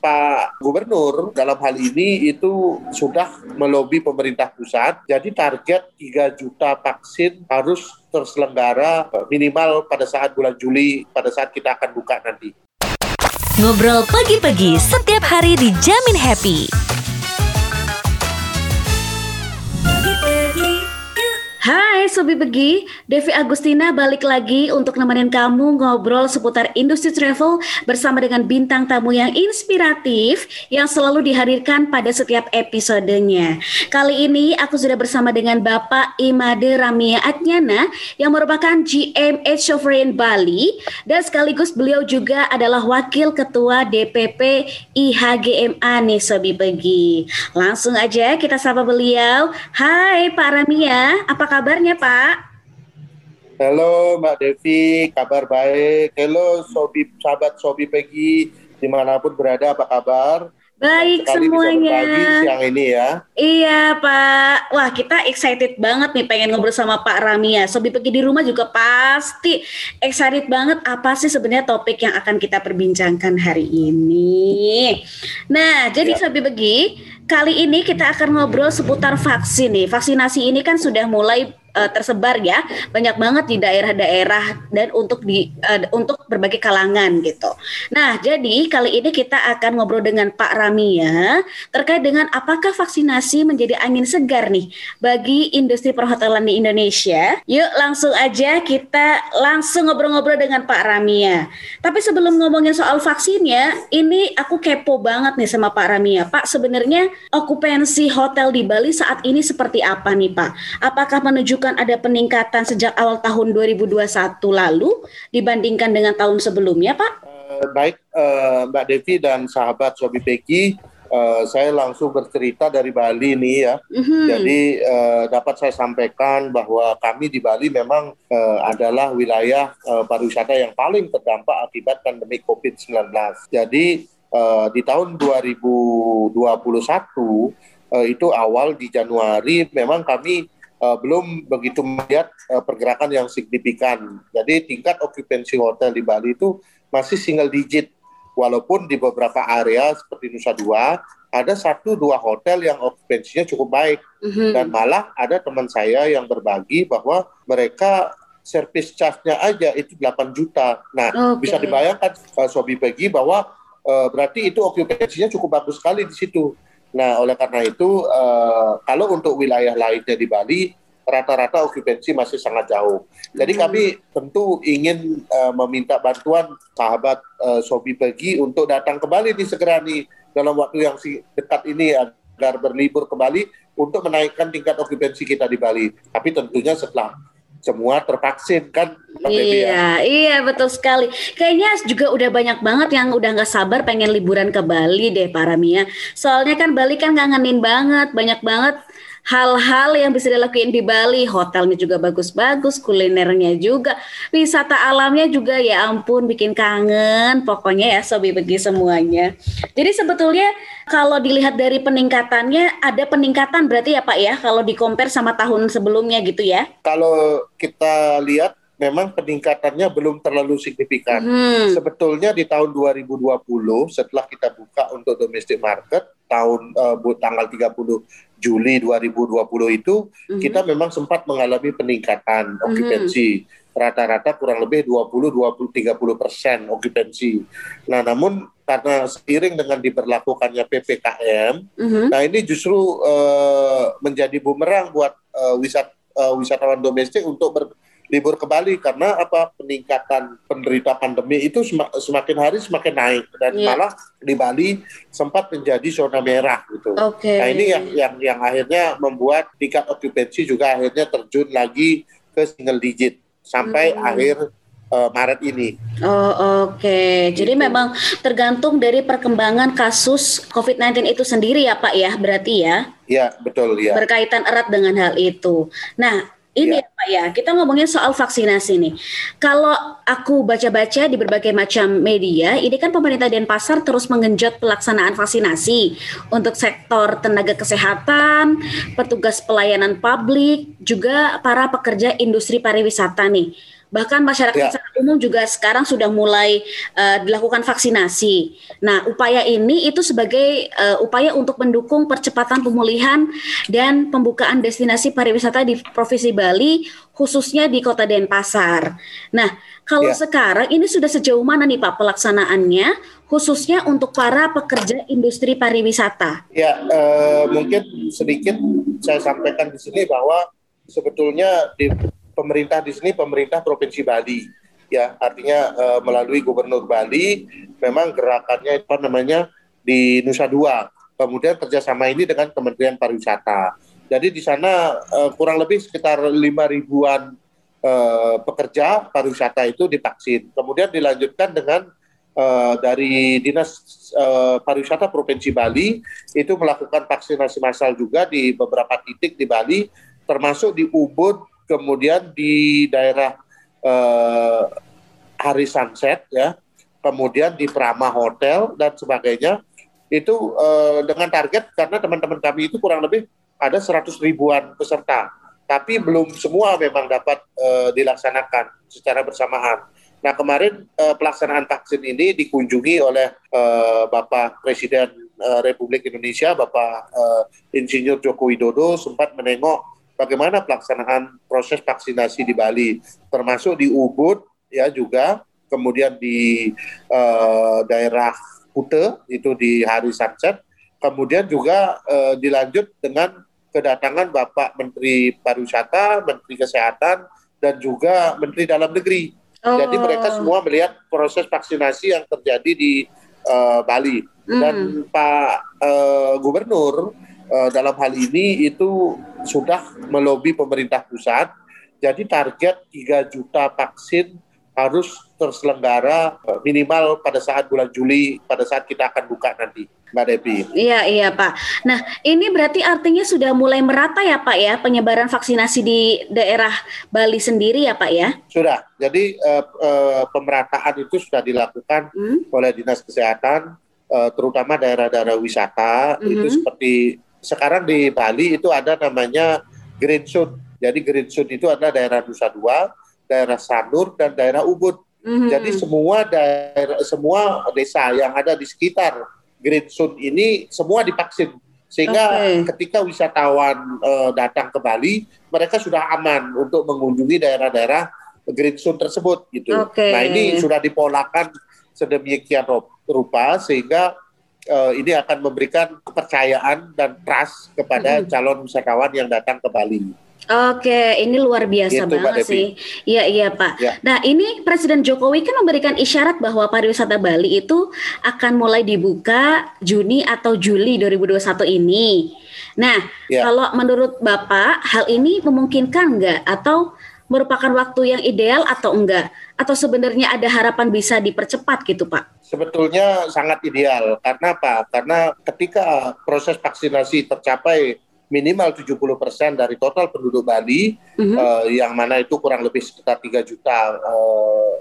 Pak Gubernur dalam hal ini itu sudah melobi pemerintah pusat. Jadi target 3 juta vaksin harus terselenggara minimal pada saat bulan Juli pada saat kita akan buka nanti. Ngobrol pagi-pagi setiap hari dijamin happy. Hai Sobi Begi, Devi Agustina balik lagi untuk nemenin kamu ngobrol seputar industri travel bersama dengan bintang tamu yang inspiratif yang selalu dihadirkan pada setiap episodenya. Kali ini aku sudah bersama dengan Bapak Imade Ramia Atnyana yang merupakan GM Age Sovereign Bali dan sekaligus beliau juga adalah Wakil Ketua DPP IHGMA nih Sobi Begi. Langsung aja kita sapa beliau. Hai Pak Ramia, apa kabarnya Pak? Halo Mbak Devi, kabar baik. Halo Sobi, sahabat Sobi Pegi, di mana pun berada, apa kabar? Baik Sekali semuanya. Bisa siang ini ya. Iya Pak. Wah kita excited banget nih pengen ngobrol sama Pak Ramia. Sobi pergi di rumah juga pasti excited banget apa sih sebenarnya topik yang akan kita perbincangkan hari ini. Nah jadi Ya. Sobi pergi kali ini kita akan ngobrol seputar vaksin nih. Vaksinasi ini kan sudah mulai eh, tersebar ya banyak banget di daerah-daerah dan untuk di eh, untuk berbagai kalangan gitu. Nah, jadi kali ini kita akan ngobrol dengan Pak Ramia terkait dengan apakah vaksinasi menjadi angin segar nih bagi industri perhotelan di Indonesia. Yuk langsung aja kita langsung ngobrol-ngobrol dengan Pak Ramia. Tapi sebelum ngomongin soal vaksinnya, ini aku kepo banget nih sama Pak Ramia. Pak, sebenarnya okupansi hotel di Bali saat ini seperti apa nih Pak? Apakah menunjukkan ada peningkatan sejak awal tahun 2021 lalu dibandingkan dengan tahun sebelumnya Pak? Eh, baik eh, Mbak Devi dan sahabat Sobi Pegi, eh, saya langsung bercerita dari Bali nih ya. Mhm. Jadi dapat saya sampaikan bahwa kami di Bali memang adalah wilayah pariwisata yang paling terdampak akibat pandemi COVID-19. Jadi di tahun 2021 eh, itu awal di Januari memang kami eh, belum begitu melihat eh, pergerakan yang signifikan. Jadi tingkat okupansi hotel di Bali itu masih single digit walaupun di beberapa area seperti Nusa Dua ada satu dua hotel yang okupansinya cukup baik Mhm. dan malah ada teman saya yang berbagi bahwa mereka service charge-nya aja itu 8 juta. Nah, Oke. bisa dibayangkan uh, Sobi Pegi bahwa uh, berarti itu okupansinya cukup bagus sekali di situ. Nah, oleh karena itu uh, kalau untuk wilayah lainnya di Bali rata-rata okupansi masih sangat jauh. Jadi Hmm. kami tentu ingin uh, meminta bantuan sahabat uh, Sobi Pegi untuk datang ke Bali nih segera nih dalam waktu yang si dekat ini agar berlibur ke Bali untuk menaikkan tingkat okupansi kita di Bali. Tapi tentunya setelah semua tervaksin kan, ya. Iya, iya betul sekali. Kayaknya juga udah banyak banget yang udah nggak sabar pengen liburan ke Bali deh para Mia. Soalnya kan Bali kan ngangenin banget, banyak banget hal-hal yang bisa dilakuin di Bali. Hotelnya juga bagus-bagus, kulinernya juga, wisata alamnya juga ya ampun bikin kangen. Pokoknya ya sobi begi semuanya. Jadi sebetulnya kalau dilihat dari peningkatannya ada peningkatan berarti ya Pak ya kalau di compare sama tahun sebelumnya gitu ya. Kalau kita lihat memang peningkatannya belum terlalu signifikan. Hmm. Sebetulnya di tahun 2020 setelah kita buka untuk domestic market tahun bu- tanggal 30 Juli 2020 itu Mhm. kita memang sempat mengalami peningkatan okupansi rata-rata kurang lebih 20 20 30 persen okupansi. Nah, namun karena seiring dengan diberlakukannya ppkm, Mhm. nah ini justru eh, menjadi bumerang buat eh, wisat eh, wisatawan domestik untuk berlibur ke Bali karena apa peningkatan penderita pandemi itu sema- semakin hari semakin naik dan Iya. malah di Bali sempat menjadi zona merah gitu. Oke. Nah ini yang yang yang akhirnya membuat tingkat okupansi juga akhirnya terjun lagi ke single digit sampai Hmm. akhir eh, Maret ini. Oh oke, jadi Gitu. memang tergantung dari perkembangan kasus COVID-19 itu sendiri ya Pak ya, berarti ya Ya betul ya. berkaitan erat dengan hal itu. Nah ini Ya. ya Pak ya, kita ngomongin soal vaksinasi nih. Kalau aku baca-baca di berbagai macam media, ini kan pemerintah Denpasar terus mengenjot pelaksanaan vaksinasi untuk sektor tenaga kesehatan, petugas pelayanan publik, juga para pekerja industri pariwisata nih. Bahkan masyarakat Ya. secara umum juga sekarang sudah mulai uh, dilakukan vaksinasi. Nah, upaya ini itu sebagai uh, upaya untuk mendukung percepatan pemulihan dan pembukaan destinasi pariwisata di Provinsi Bali, khususnya di Kota Denpasar. Nah, kalau Ya. sekarang ini sudah sejauh mana nih Pak pelaksanaannya, khususnya untuk para pekerja industri pariwisata? Ya, eh, mungkin sedikit saya sampaikan di sini bahwa sebetulnya di pemerintah di sini pemerintah Provinsi Bali. Ya artinya eh, melalui Gubernur Bali memang gerakannya apa namanya di Nusa Dua. Kemudian kerjasama ini dengan Kementerian Pariwisata. Jadi di sana eh, kurang lebih sekitar lima ribuan eh, pekerja pariwisata itu divaksin. Kemudian dilanjutkan dengan eh, dari dinas eh, pariwisata Provinsi Bali itu melakukan vaksinasi massal juga di beberapa titik di Bali termasuk di Ubud kemudian di daerah eh, Hari Sunset ya, kemudian di Prama Hotel dan sebagainya. Itu eh, dengan target karena teman-teman kami itu kurang lebih ada 100 ribuan peserta, tapi belum semua memang dapat eh, dilaksanakan secara bersamaan. Nah kemarin eh, pelaksanaan vaksin ini dikunjungi oleh eh, Bapak Presiden eh, Republik Indonesia, Bapak eh, Insinyur Joko Widodo sempat menengok bagaimana pelaksanaan proses vaksinasi di Bali, termasuk di Ubud ya juga, kemudian di eh, daerah Kute itu di hari Sunset, kemudian juga eh, dilanjut dengan kedatangan Bapak Menteri Pariwisata, Menteri Kesehatan, dan juga Menteri Dalam Negeri. Jadi Oh. mereka semua melihat proses vaksinasi yang terjadi di eh, Bali. Dan Pak eh, Gubernur eh, dalam hal ini itu sudah melobi pemerintah pusat. Jadi target 3 juta vaksin harus terselenggara eh, minimal pada saat bulan Juli pada saat kita akan buka nanti, Mbak Devi. Iya, iya Pak. Nah, ini berarti artinya sudah mulai merata ya Pak ya penyebaran vaksinasi di daerah Bali sendiri ya Pak ya? Sudah. Jadi eh, eh, pemerataan itu sudah dilakukan Hmm? oleh dinas kesehatan, eh, terutama daerah-daerah wisata Mhm. itu seperti sekarang di Bali itu ada namanya Green Zone. Jadi Green Zone itu adalah daerah Nusa Dua, daerah Sanur dan daerah Ubud. Mhm. Jadi semua daerah semua desa yang ada di sekitar Green Zone ini semua divaksin sehingga Oke. ketika wisatawan eh, datang ke Bali mereka sudah aman untuk mengunjungi daerah-daerah Green Zone tersebut gitu. Oke. Nah ini sudah dipolakan sedemikian ru- rupa sehingga eh, ini akan memberikan kepercayaan dan trust kepada calon wisatawan yang datang ke Bali. Oke, ini luar biasa Gitu, banget sih. Iya, iya Pak. Ya. Nah, ini Presiden Jokowi kan memberikan isyarat bahwa pariwisata Bali itu akan mulai dibuka Juni atau Juli 2021 ini. Nah, Ya. kalau menurut Bapak, hal ini memungkinkan nggak? Atau merupakan waktu yang ideal atau enggak? Atau sebenarnya ada harapan bisa dipercepat gitu Pak? Sebetulnya sangat ideal. Karena apa? Karena ketika proses vaksinasi tercapai minimal 70% dari total penduduk Bali, Mhm. eh, yang mana itu kurang lebih sekitar 3 juta eh,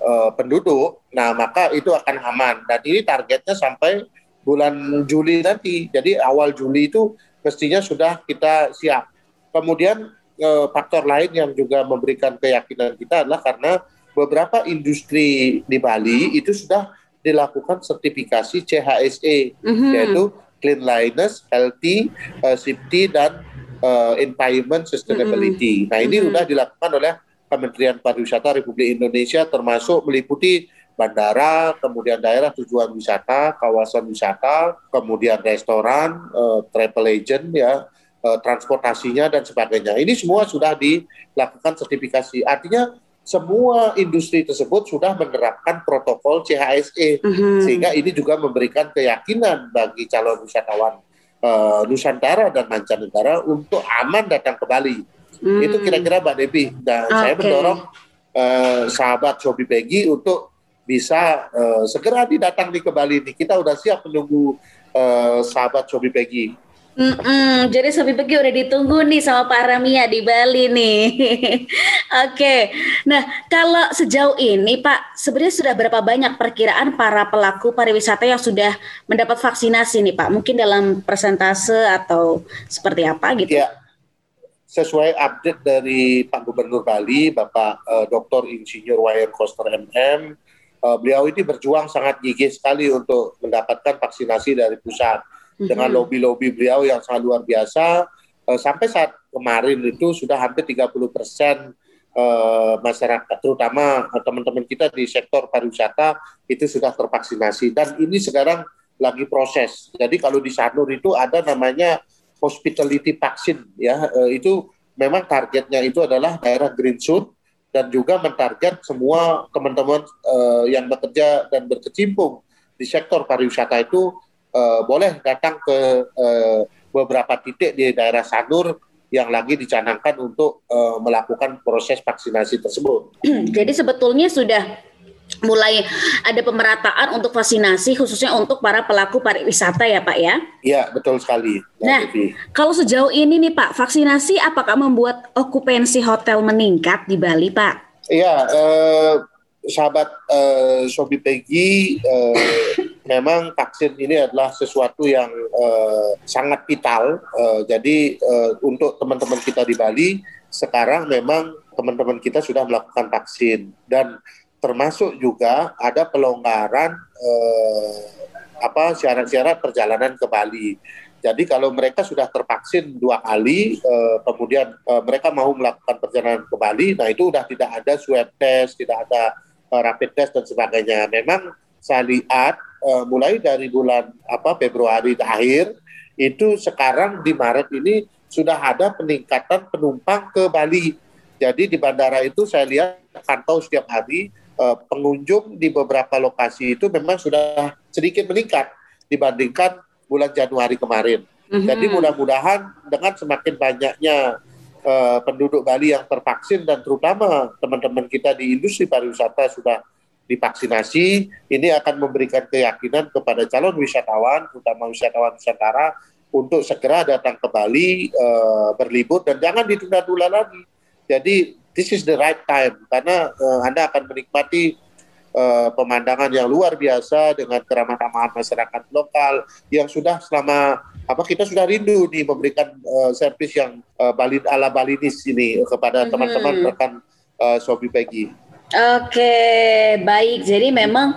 eh, penduduk, nah maka itu akan aman. Dan ini targetnya sampai bulan Juli nanti. Jadi awal Juli itu mestinya sudah kita siap. Kemudian eh, faktor lain yang juga memberikan keyakinan kita adalah karena beberapa industri di Bali itu sudah dilakukan sertifikasi CHSE Mhm. yaitu cleanliness, healthy, uh, safety dan uh, environment sustainability. Nah ini Mhm. sudah dilakukan oleh Kementerian Pariwisata Republik Indonesia termasuk meliputi bandara, kemudian daerah tujuan wisata, kawasan wisata, kemudian restoran, uh, travel agent ya, uh, transportasinya dan sebagainya. Ini semua sudah dilakukan sertifikasi. Artinya semua industri tersebut sudah menerapkan protokol CHSE Mhm. sehingga ini juga memberikan keyakinan bagi calon wisatawan eh, Nusantara dan mancanegara untuk aman datang ke Bali. Hmm. Itu kira-kira Mbak Devi. Dan saya Oke. mendorong eh, sahabat Sobi Peggy untuk bisa eh, segera didatangi ke Bali ini. Kita udah siap menunggu eh, sahabat Sobi Peggy. Mm-mm, jadi Sobi Pegi udah ditunggu nih sama Pak Ramia di Bali nih. Oke, nah kalau sejauh ini Pak, sebenarnya sudah berapa banyak perkiraan para pelaku pariwisata yang sudah mendapat vaksinasi nih Pak? Mungkin dalam persentase atau seperti apa gitu? Ya, sesuai update dari Pak Gubernur Bali, Bapak uh, Dr. Insinyur Wayan Koster MM, uh, beliau ini berjuang sangat gigih sekali untuk mendapatkan vaksinasi dari pusat. Mm-hmm. Dengan lobby-lobby beliau yang sangat luar biasa, uh, sampai saat kemarin itu sudah hampir 30 persen uh, masyarakat, terutama teman-teman kita di sektor pariwisata itu sudah tervaksinasi. Dan ini sekarang lagi proses. Jadi kalau di Sanur itu ada namanya hospitality vaksin ya e, itu memang targetnya itu adalah daerah green zone dan juga mentarget semua teman-teman e, yang bekerja dan berkecimpung di sektor pariwisata itu e, boleh datang ke e, beberapa titik di daerah Sanur yang lagi dicanangkan untuk e, melakukan proses vaksinasi tersebut. Jadi sebetulnya sudah mulai ada pemerataan untuk vaksinasi khususnya untuk para pelaku pariwisata ya Pak ya? Iya betul sekali. Nah kalau sejauh ini nih Pak vaksinasi apakah membuat okupansi hotel meningkat di Bali Pak? Iya eh, sahabat eh, Sobi Peggy eh, memang vaksin ini adalah sesuatu yang eh, sangat vital. Eh, jadi eh, untuk teman-teman kita di Bali sekarang memang teman-teman kita sudah melakukan vaksin dan termasuk juga ada pelonggaran eh, apa syarat-syarat perjalanan ke Bali. Jadi kalau mereka sudah tervaksin dua kali, eh, kemudian eh, mereka mau melakukan perjalanan ke Bali, nah itu sudah tidak ada swab test, tidak ada eh, rapid test dan sebagainya. Memang saya lihat eh, mulai dari bulan apa Februari akhir itu sekarang di Maret ini sudah ada peningkatan penumpang ke Bali. Jadi di bandara itu saya lihat pantau setiap hari uh, pengunjung di beberapa lokasi itu memang sudah sedikit meningkat dibandingkan bulan Januari kemarin. Mm-hmm. Jadi mudah-mudahan dengan semakin banyaknya uh, penduduk Bali yang tervaksin dan terutama teman-teman kita di industri pariwisata sudah divaksinasi, ini akan memberikan keyakinan kepada calon wisatawan, terutama wisatawan Nusantara, untuk segera datang ke Bali uh, berlibur dan jangan ditunda-tunda lagi. Jadi this is the right time karena uh, Anda akan menikmati uh, pemandangan yang luar biasa dengan keramah tamahan masyarakat lokal yang sudah selama apa kita sudah rindu nih memberikan uh, servis yang uh, Bali ala Balinis ini kepada mm-hmm. teman-teman rekan uh, Sobi Peggy. Oke, baik. Jadi memang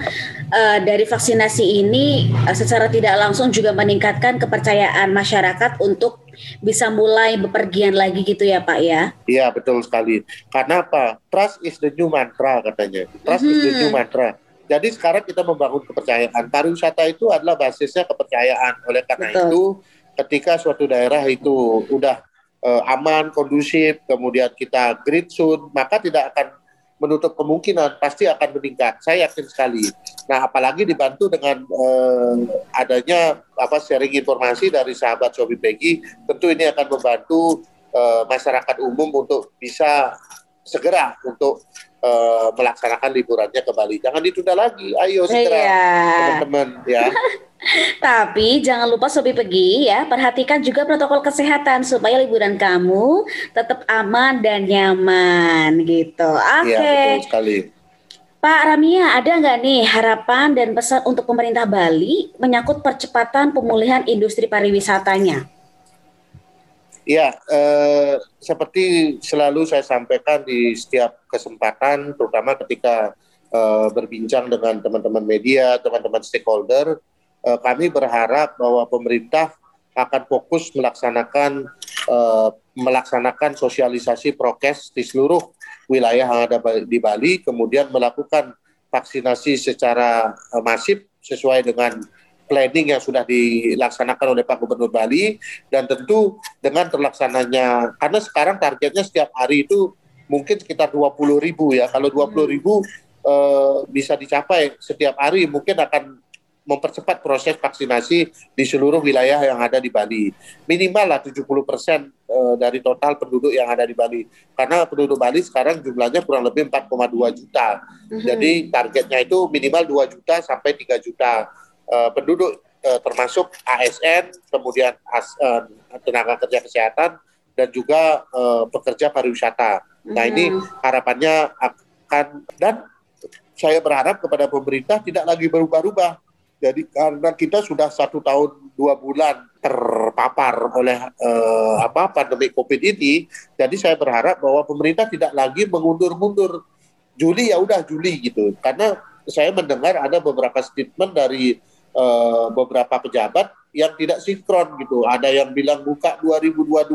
uh, dari vaksinasi ini uh, secara tidak langsung juga meningkatkan kepercayaan masyarakat untuk bisa mulai bepergian lagi gitu ya Pak ya? Iya betul sekali. Karena apa? Trust is the new mantra katanya. Trust hmm. is the new mm-hmm. mantra. Jadi sekarang kita membangun kepercayaan. Pariwisata itu adalah basisnya kepercayaan. Oleh karena betul. itu, ketika suatu daerah itu udah uh, aman, kondusif, kemudian kita green zone, maka tidak akan menutup kemungkinan pasti akan meningkat. Saya yakin sekali. Nah, apalagi dibantu dengan eh, adanya apa sharing informasi dari sahabat Sobi Peggy, tentu ini akan membantu eh, masyarakat umum untuk bisa segera untuk uh, melaksanakan liburannya ke Bali. Jangan ditunda lagi. Ayo segera iya. teman-teman ya. Tapi jangan lupa Sobi pergi ya, perhatikan juga protokol kesehatan supaya liburan kamu tetap aman dan nyaman gitu. Oke. Okay. Iya, betul sekali. Pak Ramia, ada nggak nih harapan dan pesan untuk pemerintah Bali menyangkut percepatan pemulihan industri pariwisatanya? Ya, eh, seperti selalu saya sampaikan di setiap kesempatan, terutama ketika eh, berbincang dengan teman-teman media, teman-teman stakeholder, uh, kami berharap bahwa pemerintah akan fokus melaksanakan uh, melaksanakan sosialisasi prokes di seluruh wilayah yang ada di Bali, kemudian melakukan vaksinasi secara uh, masif sesuai dengan planning yang sudah dilaksanakan oleh Pak Gubernur Bali dan tentu dengan terlaksananya karena sekarang targetnya setiap hari itu mungkin sekitar 20 ribu ya kalau 20 ribu hmm. bisa dicapai setiap hari mungkin akan mempercepat proses vaksinasi di seluruh wilayah yang ada di Bali. Minimal lah 70 persen eh, dari total penduduk yang ada di Bali. Karena penduduk Bali sekarang jumlahnya kurang lebih 4,2 juta. Mm-hmm. Jadi targetnya itu minimal 2 juta sampai 3 juta uh, penduduk uh, termasuk ASN, kemudian as, uh, tenaga kerja kesehatan, dan juga uh, pekerja pariwisata. Mm-hmm. Nah ini mhm. harapannya akan dan saya berharap kepada pemerintah tidak lagi berubah-ubah Jadi karena kita sudah satu tahun dua bulan terpapar oleh uh, apa pandemi COVID ini, jadi saya berharap bahwa pemerintah tidak lagi mengundur-mundur. Juli ya udah Juli gitu, karena saya mendengar ada beberapa statement dari uh, beberapa pejabat yang tidak sinkron gitu. Ada yang bilang buka 2022,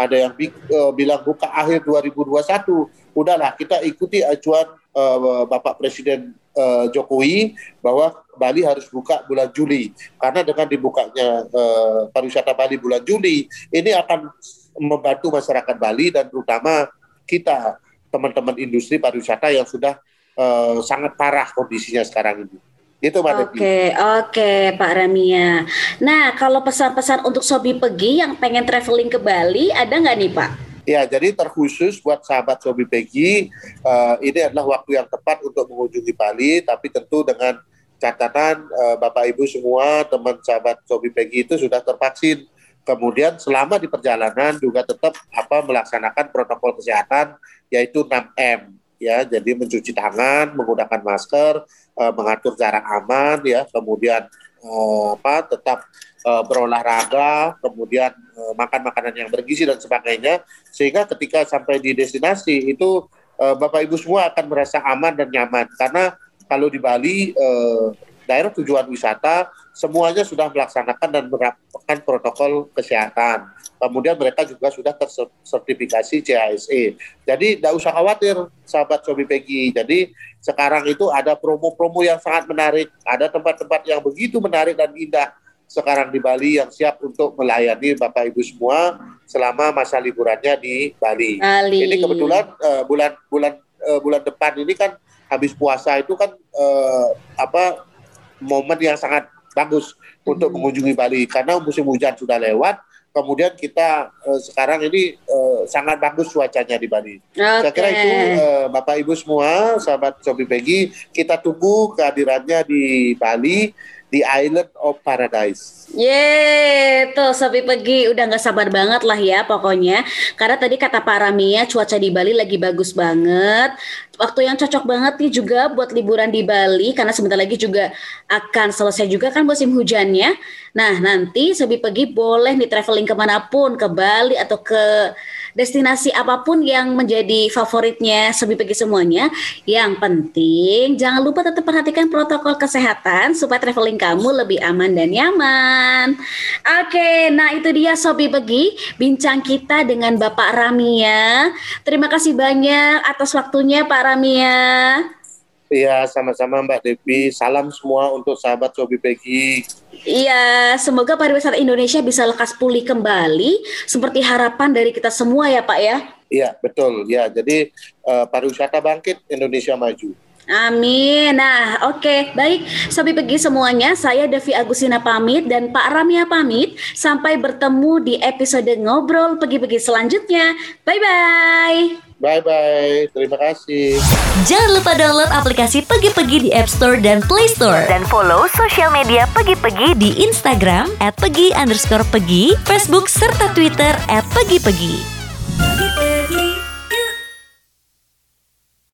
ada yang uh, bilang buka akhir 2021. Udahlah kita ikuti acuan uh, Bapak Presiden uh, Jokowi bahwa Bali harus buka bulan Juli. Karena dengan dibukanya uh, pariwisata Bali bulan Juli, ini akan membantu masyarakat Bali dan terutama kita teman-teman industri pariwisata yang sudah uh, sangat parah kondisinya sekarang ini. Itu Mbak Oke, okay, oke okay, Pak Ramia. Nah, kalau pesan-pesan untuk Sobi Pegi yang pengen traveling ke Bali, ada nggak nih Pak? Ya, jadi terkhusus buat sahabat Sobi Pegi, uh, ini adalah waktu yang tepat untuk mengunjungi Bali, tapi tentu dengan catatan uh, Bapak Ibu semua, teman sahabat Sobi Pegi itu sudah tervaksin. Kemudian selama di perjalanan juga tetap apa melaksanakan protokol kesehatan yaitu 6M ya. Jadi mencuci tangan menggunakan masker uh, mengatur jarak aman ya. Kemudian uh, apa tetap uh, berolahraga kemudian uh, makan makanan yang bergizi dan sebagainya. Sehingga ketika sampai di destinasi itu uh, bapak ibu semua akan merasa aman dan nyaman. Karena kalau di Bali daerah tujuan wisata semuanya sudah melaksanakan dan menerapkan protokol kesehatan Kemudian mereka juga sudah tersertifikasi CHSE. Jadi tidak usah khawatir sahabat Sobi Pegi. Jadi sekarang itu ada promo-promo yang sangat menarik. Ada tempat-tempat yang begitu menarik dan indah sekarang di Bali yang siap untuk melayani Bapak Ibu semua selama masa liburannya di Bali. Bali. Ini kebetulan uh, bulan bulan uh, bulan depan ini kan habis puasa itu kan uh, apa momen yang sangat bagus untuk hmm. mengunjungi Bali karena musim hujan sudah lewat kemudian kita uh, sekarang ini uh, sangat bagus cuacanya di Bali. Okay. Saya kira itu uh, Bapak Ibu semua, sahabat Sobi Pegi, kita tunggu kehadirannya di Bali di Island of Paradise. Yeay, tuh Sobi Pegi udah nggak sabar banget lah ya pokoknya. Karena tadi kata Pak Ramia cuaca di Bali lagi bagus banget waktu yang cocok banget nih juga buat liburan di Bali karena sebentar lagi juga akan selesai juga kan musim hujannya. Nah nanti Sobi Pegi boleh nih traveling ke mana pun ke Bali atau ke destinasi apa pun yang menjadi favoritnya Sobi Pegi semuanya. Yang penting jangan lupa tetap perhatikan protokol kesehatan supaya traveling kamu lebih aman dan nyaman. Oke, nah itu dia Sobi Pegi bincang kita dengan Bapak Ramia. Terima kasih banyak atas waktunya Pak Ramia. Iya, sama-sama Mbak Devi. Salam semua untuk sahabat Sobi Pegi. Iya, semoga pariwisata Indonesia bisa lekas pulih kembali seperti harapan dari kita semua ya Pak ya. Iya, betul. Ya, jadi uh, pariwisata bangkit, Indonesia maju. Amin. Nah, oke, okay. baik. Sobi Pegi semuanya, saya Devi Agustina pamit dan Pak Ramia pamit. Sampai bertemu di episode ngobrol pegi-pegi selanjutnya. Bye-bye. Bye-bye, terima kasih. Jangan lupa download aplikasi Pegi-Pegi di App Store dan Play Store. Dan follow sosial media Pegi-Pegi di Instagram at Pegi underscore Pegi, Facebook, serta Twitter Pegi-Pegi.